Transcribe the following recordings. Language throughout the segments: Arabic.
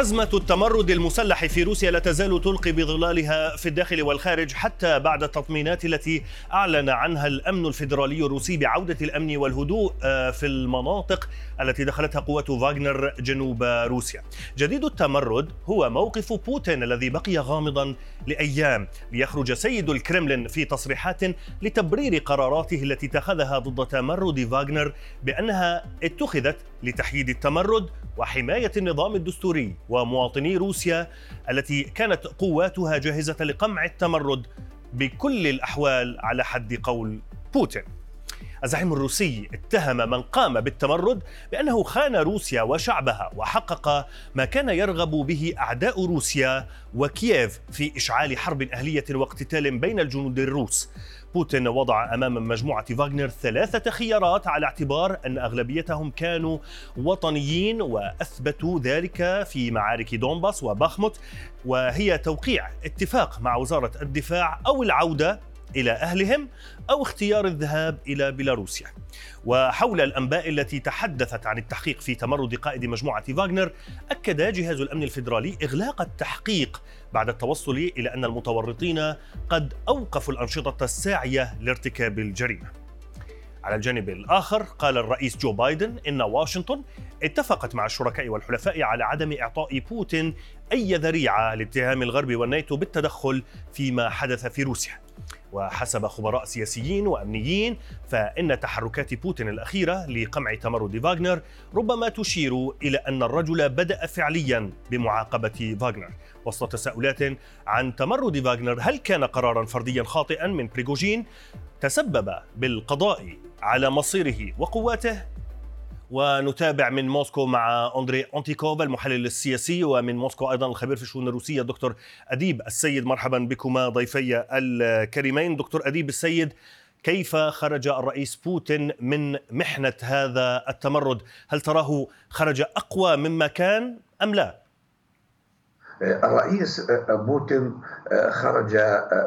أزمة التمرد المسلح في روسيا لا تزال تلقي بظلالها في الداخل والخارج حتى بعد التطمينات التي أعلن عنها الأمن الفيدرالي الروسي بعودة الأمن والهدوء آه، في المناطق التي دخلتها قوات فاغنر جنوب روسيا. جديد التمرد هو موقف بوتين الذي بقي غامضا لأيام ليخرج سيد الكرملين في تصريحات لتبرير قراراته التي اتخذها ضد تمرد فاغنر بأنها اتخذت لتحييد التمرد وحماية النظام الدستوري ومواطني روسيا التي كانت قواتها جاهزة لقمع التمرد بكل الأحوال على حد قول بوتين الزعيم الروسي اتهم من قام بالتمرد بأنه خان روسيا وشعبها وحقق ما كان يرغب به أعداء روسيا وكييف في إشعال حرب أهلية واقتتال بين الجنود الروس. بوتين وضع أمام مجموعة فاغنر ثلاثة خيارات على اعتبار أن أغلبيتهم كانوا وطنيين وأثبتوا ذلك في معارك دونباس وباخموت وهي توقيع اتفاق مع وزارة الدفاع أو العودة إلى أهلهم أو اختيار الذهاب إلى بيلاروسيا. وحول الأنباء التي تحدثت عن التحقيق في تمرد قائد مجموعة فاغنر، أكد جهاز الأمن الفيدرالي إغلاق التحقيق بعد التوصل إلى أن المتورطين قد أوقفوا الأنشطة الساعية لارتكاب الجريمة. على الجانب الآخر قال الرئيس جو بايدن إن واشنطن اتفقت مع الشركاء والحلفاء على عدم إعطاء بوتين أي ذريعة لاتهام الغرب والناتو بالتدخل فيما حدث في روسيا وحسب خبراء سياسيين وأمنيين فإن تحركات بوتين الأخيرة لقمع تمرد فاغنر ربما تشير إلى أن الرجل بدأ فعليا بمعاقبة فاغنر. وسط تساؤلات عن تمرد فاغنر هل كان قرارا فرديا خاطئا من بريغوجين؟ تسبب بالقضاء على مصيره وقواته ونتابع من موسكو مع أندري أنتيكوف المحلل السياسي ومن موسكو أيضا الخبير في الشؤون الروسية دكتور أديب السيد. مرحبا بكما ضيفي الكريمين. دكتور أديب السيد كيف خرج الرئيس بوتين من محنة هذا التمرد؟ هل تراه خرج أقوى مما كان أم لا؟ الرئيس بوتين خرج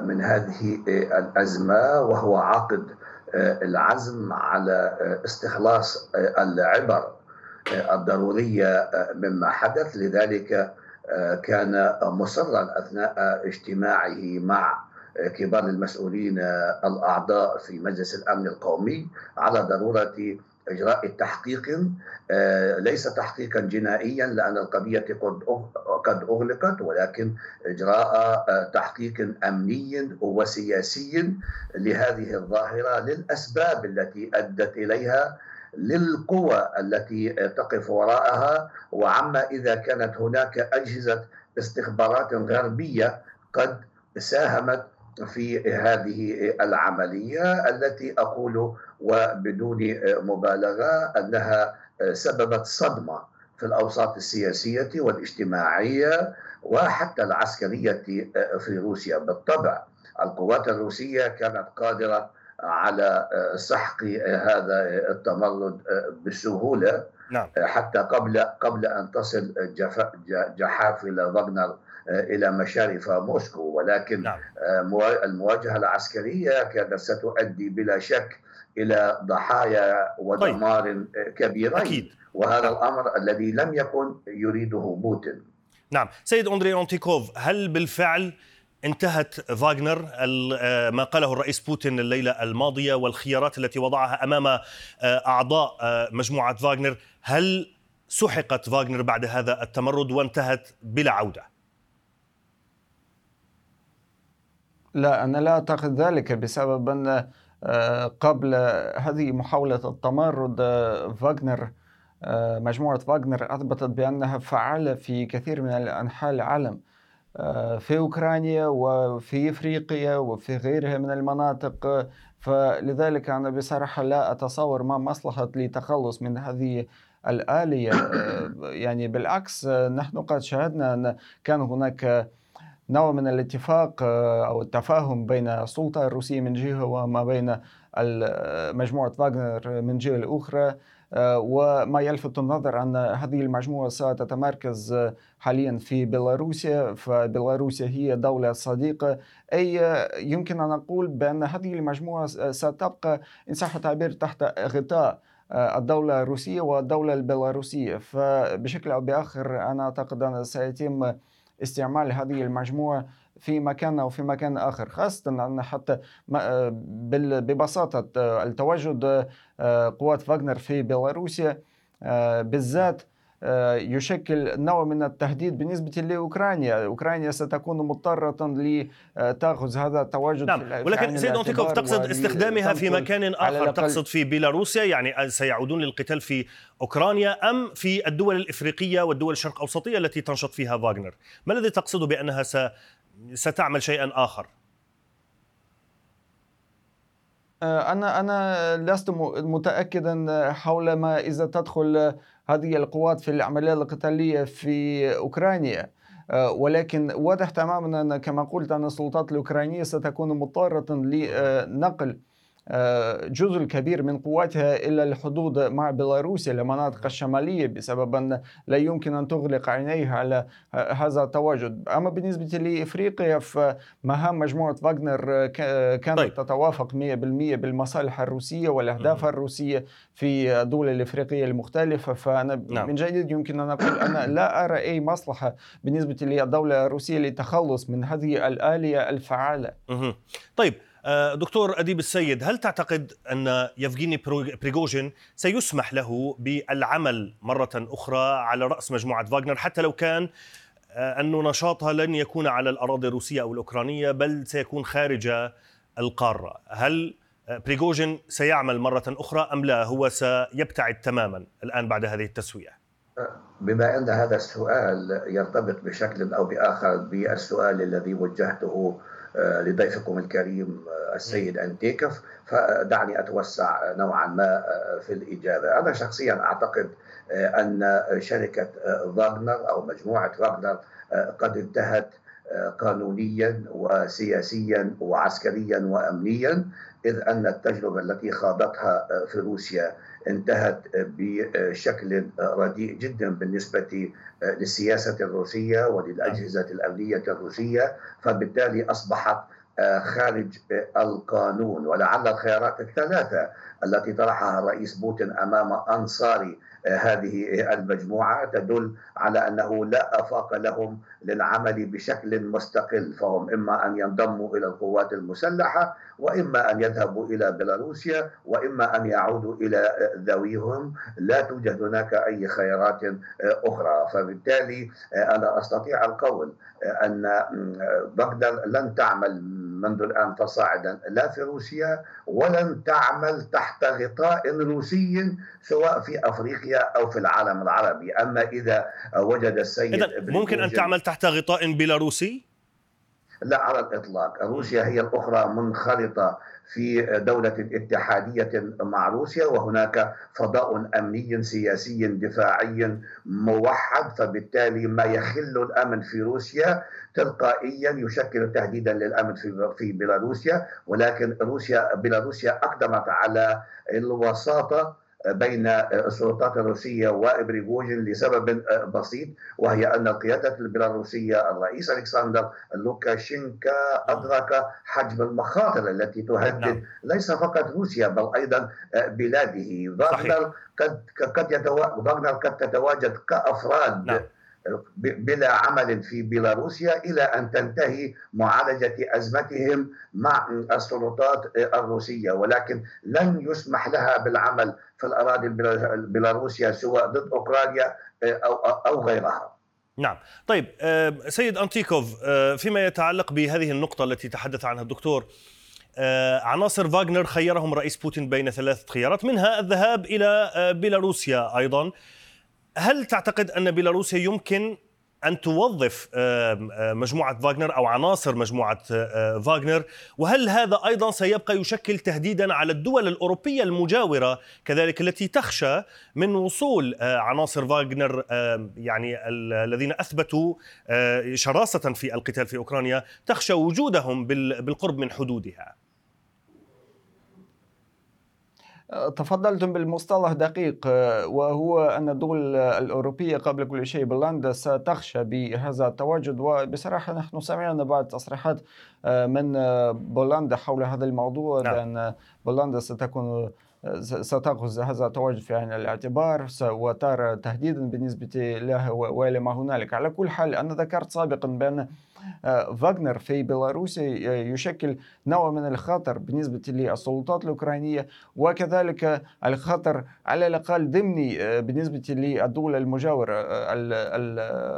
من هذه الأزمة وهو عاقد العزم على استخلاص العبر الضرورية مما حدث. لذلك كان مصرا أثناء اجتماعه مع كبار المسؤولين الأعضاء في مجلس الأمن القومي على ضرورة إجراء تحقيق آه، ليس تحقيقا جنائيا لأن القضية قد أغلقت ولكن إجراء آه، تحقيق أمني وسياسي لهذه الظاهرة للأسباب التي أدت إليها للقوى التي تقف وراءها وعما إذا كانت هناك أجهزة استخبارات غربية قد ساهمت في هذه العملية التي أقول وبدون مبالغة أنها سببت صدمة في الأوساط السياسية والاجتماعية وحتى العسكرية في روسيا بالطبع القوات الروسية كانت قادرة على سحق هذا التمرد بسهولة نعم. حتى قبل قبل أن تصل جحافل فاغنر إلى مشارف موسكو ولكن نعم. المواجهة العسكرية كانت ستؤدي بلا شك إلى ضحايا ودمار طيب. كبيرين أكيد. وهذا الأمر الذي لم يكن يريده بوتين نعم سيد أندري اونتيكوف هل بالفعل انتهت فاغنر ما قاله الرئيس بوتين الليلة الماضية والخيارات التي وضعها أمام أعضاء مجموعة فاغنر هل سحقت فاغنر بعد هذا التمرد وانتهت بلا عودة لا أنا لا أعتقد ذلك بسبب أن آه، قبل هذه محاولة التمرد آه، فاغنر آه، مجموعة فاغنر أثبتت بأنها فعالة في كثير من أنحاء العالم في أوكرانيا وفي إفريقيا وفي غيرها من المناطق. فلذلك أنا بصراحة لا أتصور ما مصلحة لتخلص من هذه الآلية. يعني بالعكس نحن قد شاهدنا أن كان هناك نوع من الاتفاق آه، أو التفاهم بين السلطة الروسية من جهة وما بين مجموعة فاغنر من جهة الأخرى وما يلفت النظر أن هذه المجموعة ستتمركز حاليا في بيلاروسيا. فبيلاروسيا هي دولة صديقة. أي يمكن أن نقول بأن هذه المجموعة ستبقى إن صح التعبير تحت غطاء الدولة الروسية والدولة البيلاروسية. فبشكل أو بآخر أنا أعتقد أن سيتم استعمال هذه المجموعة في مكان أو في مكان آخر خاصة أن حتى ببساطة التواجد قوات فاغنر في بيلاروسيا بالذات يشكل نوع من التهديد بالنسبة لأوكرانيا. أوكرانيا ستكون مضطرة لتأخذ هذا التواجد نعم. في ولكن سيد أنتيكوف تقصد استخدامها في مكان آخر تقصد في بيلاروسيا؟ يعني سيعودون للقتال في أوكرانيا أم في الدول الإفريقية والدول الشرق أوسطية التي تنشط فيها فاغنر؟ ما الذي تقصد بأنها ستعمل شيئا آخر؟ أنا أنا لست متأكدا حول ما إذا تدخل هذه القوات في العملية القتالية في أوكرانيا. آه، ولكن واضح تماما أن كما قلت أن السلطات الأوكرانية ستكون مضطرة لنقل جزء كبير من قواتها إلى الحدود مع بيلاروسيا المناطق الشمالية بسبب أن لا يمكن أن تغلق عينيها على هذا التواجد. أما بالنسبة لإفريقيا فمهام مجموعة فاغنر كانت طيب. تتوافق 100% بالمصالح الروسية والأهداف الروسية في الدول الإفريقية المختلفة. فأنا نعم. من جديد يمكن أن أقول أنا لا أرى أي مصلحة بالنسبة للدولة الروسية للتخلص من هذه الآلية الفعالة. طيب آه، دكتور أديب السيد هل تعتقد أن يفغيني بريغوجين سيسمح له بالعمل مرة أخرى على رأس مجموعة فاغنر حتى لو كان آه، أن نشاطها لن يكون على الأراضي الروسية أو الأوكرانية بل سيكون خارج القارة؟ هل آه، بريغوجين سيعمل مرة أخرى أم لا؟ هو سيبتعد تماما الآن بعد هذه التسوية. بما أن هذا السؤال يرتبط بشكل أو بآخر بالسؤال الذي وجهته آه، لضيفكم الكريم آه، السيد أنتيكف. فدعني أتوسع نوعا ما آه، في الإجابة. أنا شخصيا أعتقد أن شركة فاغنر أو مجموعة فاغنر قد انتهت قانونيا وسياسيا وعسكريا وامنيا إذ أن التجربة التي خاضتها في روسيا انتهت بشكل رديء جدا بالنسبة للسياسة الروسية وللأجهزة الأمنية الروسية فبالتالي أصبحت خارج القانون ولعل الخيارات الثلاثة التي طرحها الرئيس بوتين أمام أنصار هذه المجموعة تدل على أنه لا أفاق لهم للعمل بشكل مستقل فهم إما أن ينضموا إلى القوات المسلحة وإما أن يذهبوا إلى بيلاروسيا وإما أن يعودوا إلى ذويهم. لا توجد هناك أي خيارات أخرى. فبالتالي أنا أستطيع القول أن بغداد لن تعمل منذ الآن فصاعدا لا في روسيا ولن تعمل تحت غطاء روسي سواء في أفريقيا أو في العالم العربي، أما إذا وجد السيد ممكن أن تعمل تحت غطاء بيلاروسي؟ لا على الإطلاق، روسيا هي الأخرى منخرطة في دولة اتحادية مع روسيا وهناك فضاء أمني سياسي دفاعي موحد فبالتالي ما يخل الأمن في روسيا تلقائيا يشكل تهديدا للأمن في في بيلاروسيا. ولكن روسيا بيلاروسيا أقدمت على الوساطة بين السلطات الروسية وبريغوجين لسبب بسيط وهي أن القياده البيلاروسيه الرئيس ألكسندر لوكاشينكا أدرك حجم المخاطر التي تهدد نعم. ليس فقط روسيا بل أيضا بلاده فاغنر قد قد فاغنر قد تتواجد كأفراد نعم. بلا عمل في بيلاروسيا إلى أن تنتهي معالجة أزمتهم مع السلطات الروسية ولكن لن يسمح لها بالعمل في الأراضي البيلاروسية سواء ضد أوكرانيا أو أو غيرها. نعم طيب آه، سيد أنتيكوف آه، فيما يتعلق بهذه النقطة التي تحدث عنها الدكتور آه، عناصر فاغنر خيرهم رئيس بوتين بين ثلاثة خيارات منها الذهاب إلى بيلاروسيا أيضا هل تعتقد أن بيلاروسيا يمكن أن توظف مجموعة فاغنر أو عناصر مجموعة فاغنر؟ وهل هذا أيضا سيبقى يشكل تهديدا على الدول الأوروبية المجاورة كذلك التي تخشى من وصول عناصر فاغنر يعني الذين أثبتوا شراسة في القتال في أوكرانيا تخشى وجودهم بالقرب من حدودها؟ تفضلتم بالمصطلح دقيق وهو أن الدول الأوروبية قبل كل شيء بولندا ستخشى بهذا التواجد وبصراحة نحن سمعنا بعض تصريحات من بولندا حول هذا الموضوع نعم. بأن بولندا ستكون ستأخذ هذا التواجد في عين الاعتبار وترى تهديدا بالنسبة له ولما هنالك على كل حال أنا ذكرت سابقا بأن آه، فاغنر في بيلاروس يشكل نوع من الخطر بالنسبة للسلطات الأوكرانية وكذلك الخطر على الأقل ضمني بالنسبة للدول المجاورة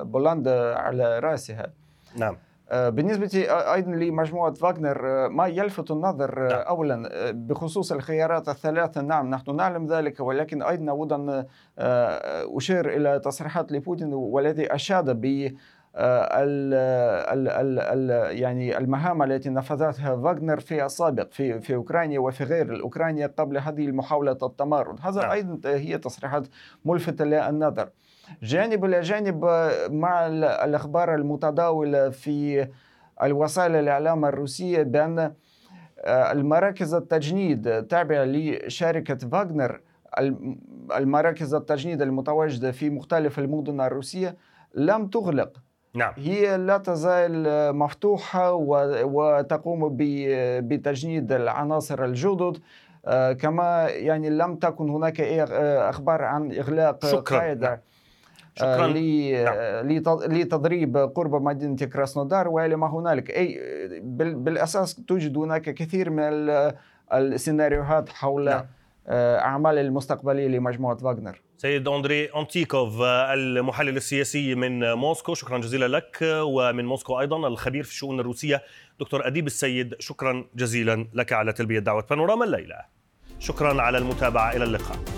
بولندا على رأسها نعم بالنسبة أيضا لمجموعة فاغنر ما يلفت النظر. أولا بخصوص الخيارات الثلاثة نعم نحن نعلم ذلك ولكن أيضا أود أن أشير إلى تصريحات لبوتين والذي أشاد ب ال ال ال ال يعني المهام التي نفذتها فاغنر في السابق في في أوكرانيا وفي غير أوكرانيا قبل هذه محاولة التمرد. هذا نعم. أيضا هي تصريحات ملفتة للنظر. جانب إلى جانب مع الأخبار المتداولة في الوسائل الإعلام الروسية بأن المراكز التجنيد تابعة لشركة فاغنر المراكز التجنيد المتواجدة في مختلف المدن الروسية لم تغلق. نعم. هي لا تزال مفتوحة وتقوم بتجنيد العناصر الجدد آه، كما يعني لم تكن هناك أي أخبار عن إغلاق شكرا. قاعدة نعم. شكرا نعم. لتضريب قرب مدينة كراسنودار وإلى ما هنالك أي بالأساس توجد هناك كثير من السيناريوهات حول نعم. أعمال المستقبلية لمجموعة فاغنر سيد أندري أنتيكوف المحلل السياسي من موسكو شكرا جزيلا لك. ومن موسكو أيضا الخبير في الشؤون الروسية دكتور أديب السيد شكرا جزيلا لك على تلبية دعوة بانوراما الليلة. شكرا على المتابعة إلى اللقاء.